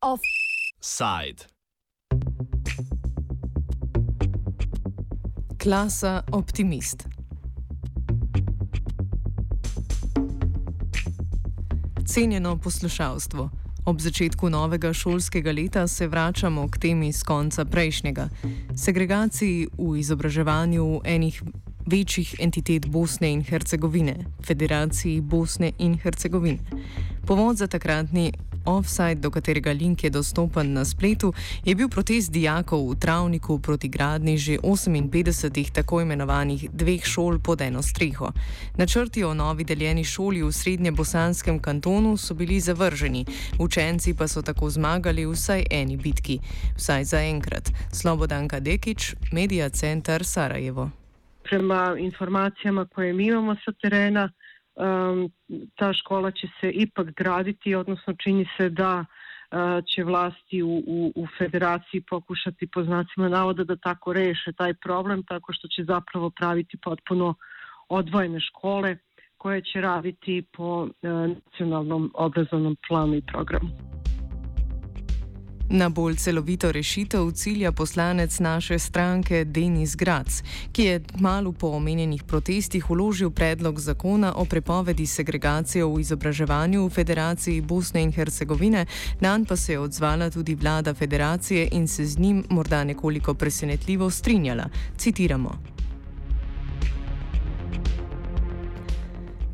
Offside. Klasa optimist. Cenjeno poslušalstvo. Ob začetku novega šolskega leta se vračamo k temi z konca prejšnjega: segregaciji v izobraževanju enih večjih entitet Bosne in Hercegovine, Federaciji Bosne in Hercegovine. Povod za takratni offside, do katerega link je dostopen na spletu, je bil protest dijakov v Travniku proti gradni že 58 tako imenovanih dveh šol pod eno streho. Načrti o novi deljeni šoli v srednje bosanskem kantonu so bili zavrženi, učenci pa so tako zmagali v vsaj eni bitki. Vsaj za enkrat. Slobodanka Dekič, Media Center Sarajevo. Prema informacijama koje mi imamo sa terena, ta škola će se ipak graditi, odnosno čini se da uh, će vlasti u, u, u federaciji pokušati po znacima navoda da tako reše taj problem, tako što će zapravo praviti potpuno odvojene škole koje će raditi po uh, nacionalnom obrazovnom planu i programu. Na bolj celovito rešitev cilja poslanec naše stranke Denis Grac, ki je malo po omenjenih protestih uložil predlog zakona o prepovedi segregacije v izobraževanju v Federaciji Bosne in Hercegovine, na nj pa se je odzvala tudi vlada federacije in se z njim morda nekoliko presenetljivo strinjala. Citiramo.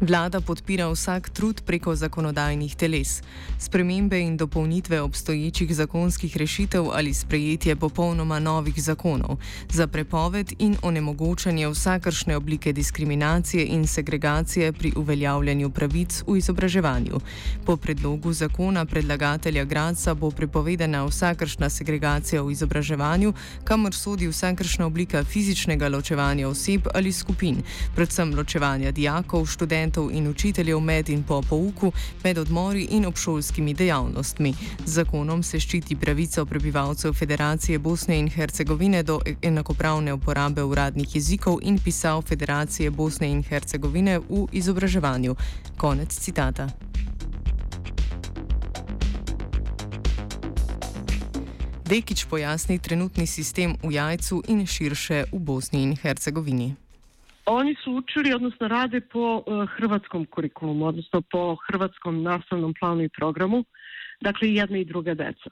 Vlada podpira vsak trud preko zakonodajnih teles. Spremembe in dopolnitve obstoječih zakonskih rešitev ali sprejetje popolnoma novih zakonov za prepoved in onemogočanje vsakršne oblike diskriminacije in segregacije pri uveljavljanju pravic v izobraževanju. Po predlogu zakona predlagatelja Gradca bo prepovedana vsakršna segregacija v izobraževanju, kamor sodi vsakršna oblika fizičnega ločevanja oseb ali skupin, predvsem ločevanja dijakov, študentov, študentov in učiteljev med in po pouku, med odmori in obšolskimi dejavnostmi. Z zakonom se ščiti pravico prebivalcev Federacije Bosne in Hercegovine do enakopravne uporabe uradnih jezikov in pisav Federacije Bosne in Hercegovine v izobraževanju. Konec citata. Dekič pojasni trenutni sistem v jajcu in širše v Bosni in Hercegovini. Oni su učili, odnosno rade po uh, hrvatskom kurikulumu, odnosno po hrvatskom nastavnom planu i programu, dakle i jedna i druga deca.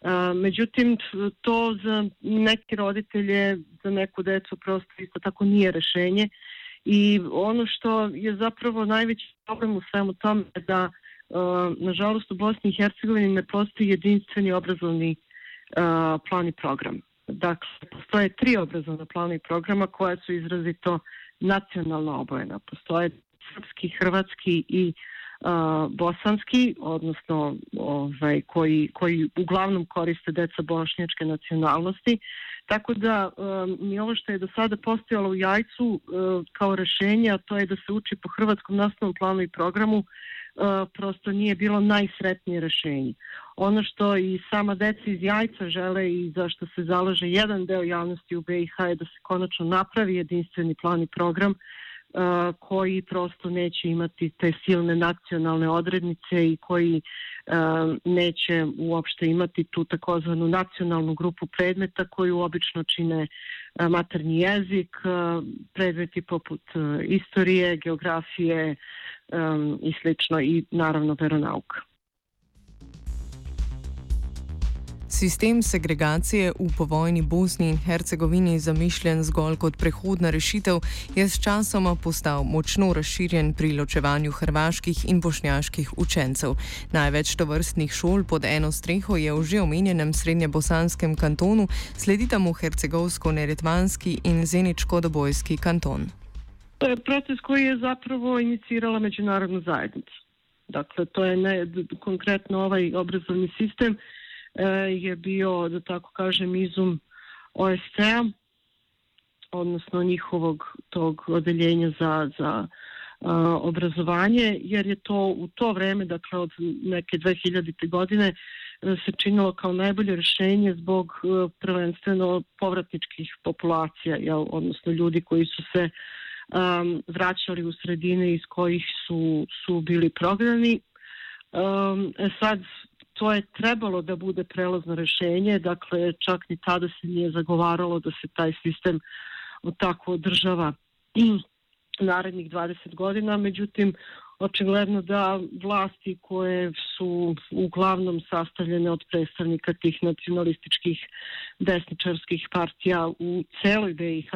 Uh, međutim, to za neke roditelje, za neku decu prosto isto tako nije rešenje i ono što je zapravo najveći problem u svemu tome je da uh, nažalost u Bosni i Hercegovini ne postoji jedinstveni obrazovni plan i program. Dakle, postoje tri obrazovna plana i programa koja su izrazito nacionalno obojena. Postoje srpski, hrvatski i uh, bosanski, odnosno ovaj, koji, koji uglavnom koriste deca bošnjačke nacionalnosti. Tako da um, mi ovo što je do sada postojalo u jajcu uh, kao rešenje, a to je da se uči po hrvatskom nastavnom planu i programu, uh, prosto nije bilo najsretnije rešenje. Ono što i sama deca iz jajca žele i zašto se zalaže jedan deo javnosti u BiH je da se konačno napravi jedinstveni plan i program uh, koji prosto neće imati te silne nacionalne odrednice i koji uh, neće uopšte imati tu takozvanu nacionalnu grupu predmeta koju obično čine uh, maternji jezik, predmeti poput istorije, geografije um, i slično i naravno veronauka. Sistem segregacije v povojni Bosni in Hercegovini, zamišljen zgolj kot prehodna rešitev, je s časoma postal močno razširjen pri ločevanju hrvaških in bošnjaških učencev. Največ tovrstnih šol pod eno streho je v že omenjenem srednjebosanskem kantonu, sledita mu hercegovsko-neretvanski in zeničko-dobojski kanton. To je proces koji je zapravo inicirala međunarodna zajednica. Dakle, to je ne, konkretno ovaj obrazovni sistem je bio, da tako kažem, izum OSCE-a, odnosno njihovog tog odeljenja za, za a, obrazovanje, jer je to u to vreme, dakle od neke 2000. godine, se činilo kao najbolje rješenje zbog prvenstveno povratničkih populacija, jel, odnosno ljudi koji su se um, vraćali u sredine iz kojih su, su bili prognani. Um, sad, to je trebalo da bude prelazno rešenje, dakle čak ni tada se nije zagovaralo da se taj sistem tako održava narednih 20 godina, međutim očigledno da vlasti koje su uglavnom sastavljene od predstavnika tih nacionalističkih desničarskih partija u celoj BiH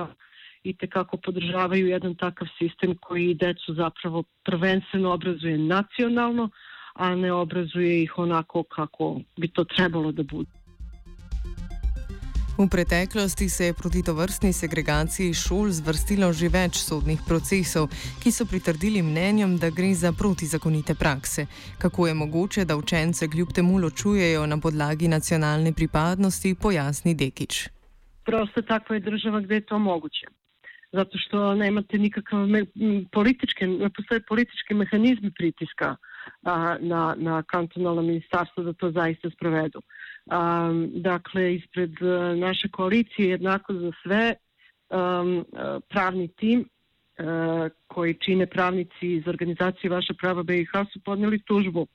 i tekako podržavaju jedan takav sistem koji decu zapravo prvenstveno obrazuje nacionalno, a ne obrazuje ih onako kako bi to trebalo da bude. V preteklosti se je proti tovrstni segregaciji šol zvrstilo že več sodnih procesov, ki so pritrdili mnenjem, da gre za protizakonite prakse. Kako je mogoče, da učence kljub temu ločujejo na podlagi nacionalne pripadnosti, pojasni Dekič. Prosto tako je država, gdje je to moguće. Zato što nemate nikakav me, političke, ne postoje politički mehanizmi pritiska a, na, na kantonalno ministarstvo da to zaista sprovedu. Um, dakle, ispred uh, naše koalicije jednako za sve um, pravni tim uh, koji čine pravnici iz organizacije Vaša prava BiH su podnijeli tužbu uh,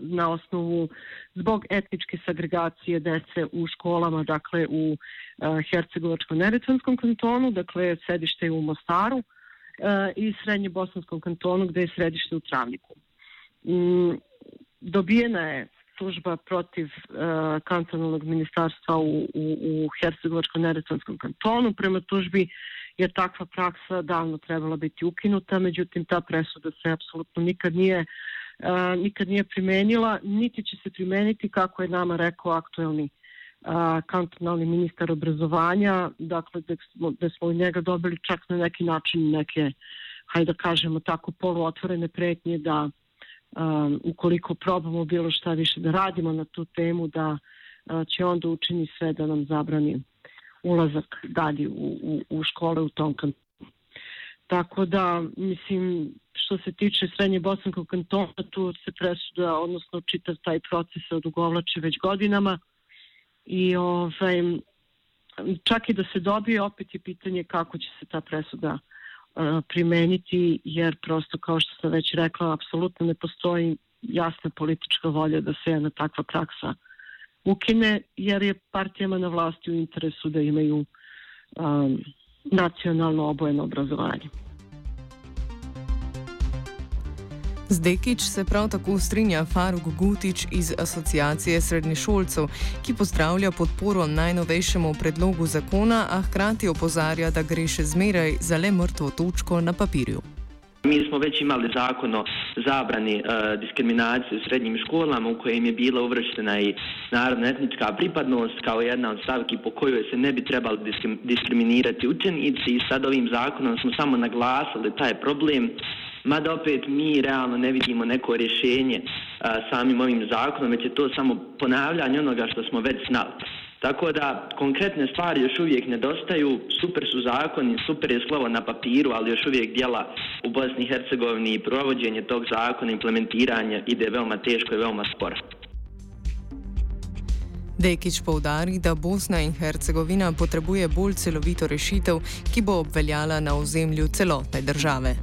na osnovu zbog etničke sagregacije dece u školama, dakle u Hercegovačko-Neretvanskom kantonu, dakle sedište je u Mostaru uh, i Srednje Bosanskom kantonu gde je središte u Travniku. Um, dobijena je tužba protiv uh, kantonalnog ministarstva u, u, u Hercegovačko-Neretvanskom kantonu. Prema tužbi je takva praksa davno trebala biti ukinuta, međutim ta presuda se apsolutno nikad nije uh, nikad nije primenila, niti će se primeniti kako je nama rekao aktuelni uh, kantonalni ministar obrazovanja, dakle da smo, da smo od njega dobili čak na neki način neke, hajde da kažemo tako, poluotvorene pretnje da um, ukoliko probamo bilo šta više da radimo na tu temu, da uh, će onda učini sve da nam zabrani ulazak dalje u, u, u škole u tom kantonu. Tako da, mislim, što se tiče Srednje Bosanskog kantona, tu se presuda, odnosno čitav taj proces se odugovlače već godinama i ovaj, čak i da se dobije, opet je pitanje kako će se ta presuda uh, primeniti jer prosto kao što sam već rekla apsolutno ne postoji jasna politička volja da se jedna takva praksa ukine jer je partijama na vlasti u interesu da imaju um, nacionalno obojeno obrazovanje. Z Dekič se prav tako strinja Faruk Gutič iz Asociacije srednješolcev, ki pozdravlja podporo najnovejšemu predlogu zakona, a hkrati opozarja, da gre še zmeraj za le mrtvo točko na papirju. Mi smo već imali zakon o zabrani e, diskriminacije u srednjim školama u kojem je bila uvrštena i narodna etnička pripadnost kao jedna od stavki po kojoj se ne bi trebali diskriminirati učenici i sad ovim zakonom smo samo naglasili taj problem mada opet mi realno ne vidimo neko rješenje a, samim ovim zakonom, već je to samo ponavljanje onoga što smo već znali. Tako da konkretne stvari još uvijek nedostaju, super su zakoni, super je slovo na papiru, ali još uvijek dijela u Bosni i Hercegovini i provođenje tog zakona, implementiranje ide veoma teško i veoma sporo. Dekič poudari, da Bosna in Hercegovina potrebuje bolj celovito rešitev, ki bo obveljala na ozemlju celotne države.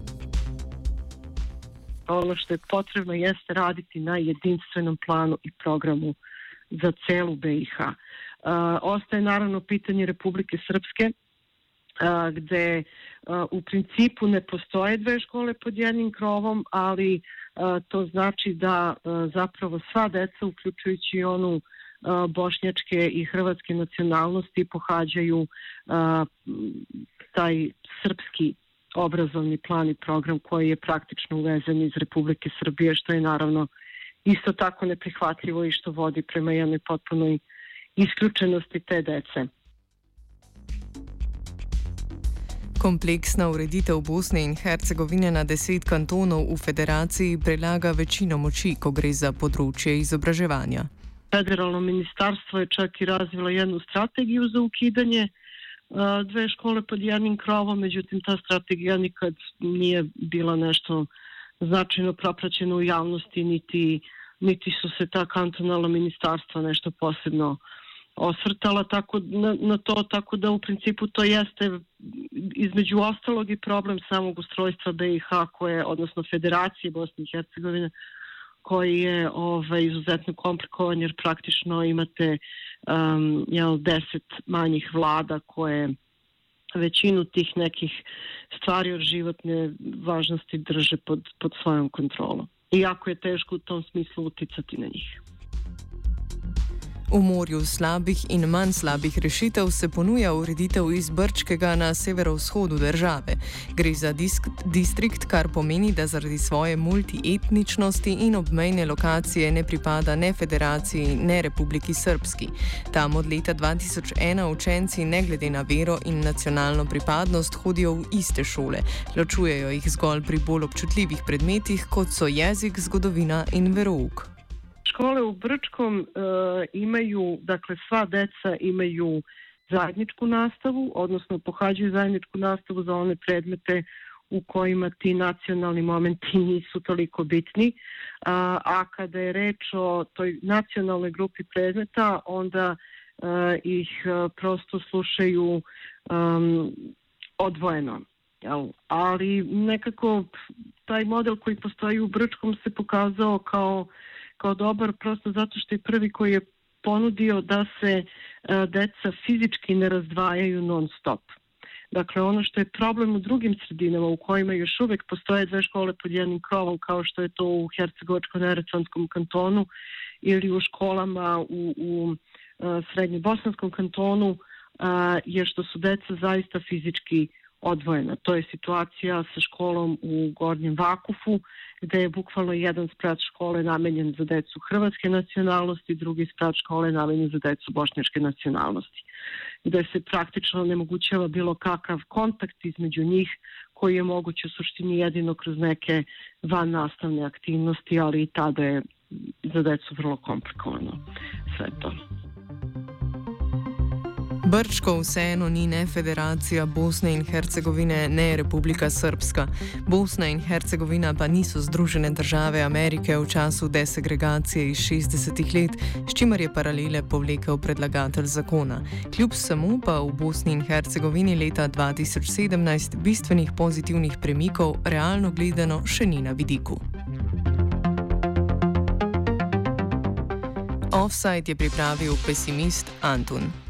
ono što je potrebno jeste raditi na jedinstvenom planu i programu za celu BiH. Uh, ostaje naravno pitanje Republike Srpske, uh, gde uh, u principu ne postoje dve škole pod jednim krovom, ali uh, to znači da uh, zapravo sva deca, uključujući onu uh, bošnjačke i hrvatske nacionalnosti, pohađaju uh, taj srpski obrazovni plan i program koji je praktično uvezen iz Republike Srbije, što je naravno isto tako neprihvatljivo i što vodi prema jednoj potpunoj isključenosti te dece. Kompleksna ureditev Bosne in Hercegovine na deset kantonov v federaciji prelaga večino moči, ko gre za področje izobraževanja. Federalno ministarstvo je čak i razvilo jednu strategiju za ukidanje dve škole pod jednim krovom, međutim ta strategija nikad nije bila nešto značajno propraćena u javnosti, niti niti su se ta kantonalna ministarstva nešto posebno osvrtala tako na, na to, tako da u principu to jeste između ostalog i problem samog ustrojstva BiH koje, odnosno Federacije Bosne i Hercegovine, koji je ovaj, izuzetno komplikovan jer praktično imate um, jel, deset manjih vlada koje većinu tih nekih stvari od životne važnosti drže pod, pod svojom kontrolom. Iako je teško u tom smislu uticati na njih. V morju slabih in manj slabih rešitev se ponuja ureditev iz Brčkega na severovzhodu države. Gre za disk, distrikt, kar pomeni, da zaradi svoje multietničnosti in obmejne lokacije ne pripada ne federaciji, ne Republiki Srpski. Tam od leta 2001 učenci ne glede na vero in nacionalno pripadnost hodijo v iste šole. Ločujejo jih zgolj pri bolj občutljivih predmetih, kot so jezik, zgodovina in verouk. Škole u Brčkom e, imaju, dakle sva deca imaju zajedničku nastavu, odnosno pohađaju zajedničku nastavu za one predmete u kojima ti nacionalni momenti nisu toliko bitni. A, a kada je reč o toj nacionalnoj grupi predmeta, onda e, ih e, prosto slušaju um, odvojeno. Jel? Ali nekako taj model koji postoji u Brčkom se pokazao kao kao dobar prosto zato što je prvi koji je ponudio da se e, deca fizički ne razdvajaju non stop. Dakle, ono što je problem u drugim sredinama u kojima još uvek postoje dve škole pod jednim krovom, kao što je to u Hercegovačko-Neretvanskom kantonu ili u školama u, u e, Srednje-Bosanskom kantonu, je što su deca zaista fizički odvojena. To je situacija sa školom u Gornjem Vakufu, gde je bukvalno jedan sprat škole namenjen za decu hrvatske nacionalnosti, drugi sprat škole namenjen za decu bošnjačke nacionalnosti, gde se praktično nemogućava bilo kakav kontakt između njih koji je moguće u suštini jedino kroz neke van nastavne aktivnosti, ali i tada je za decu vrlo komplikovano sve to. Brčko vseeno ni ne Federacija Bosne in Hercegovine, ne Republika Srpska. Bosna in Hercegovina pa niso Združene države Amerike v času desegregacije iz 60-ih let, s čimer je paralele povlekel predlagatelj zakona. Kljub samo pa v Bosni in Hercegovini leta 2017 bistvenih pozitivnih premikov realno gledano še ni na vidiku. Offside je pripravil pesimist Antun.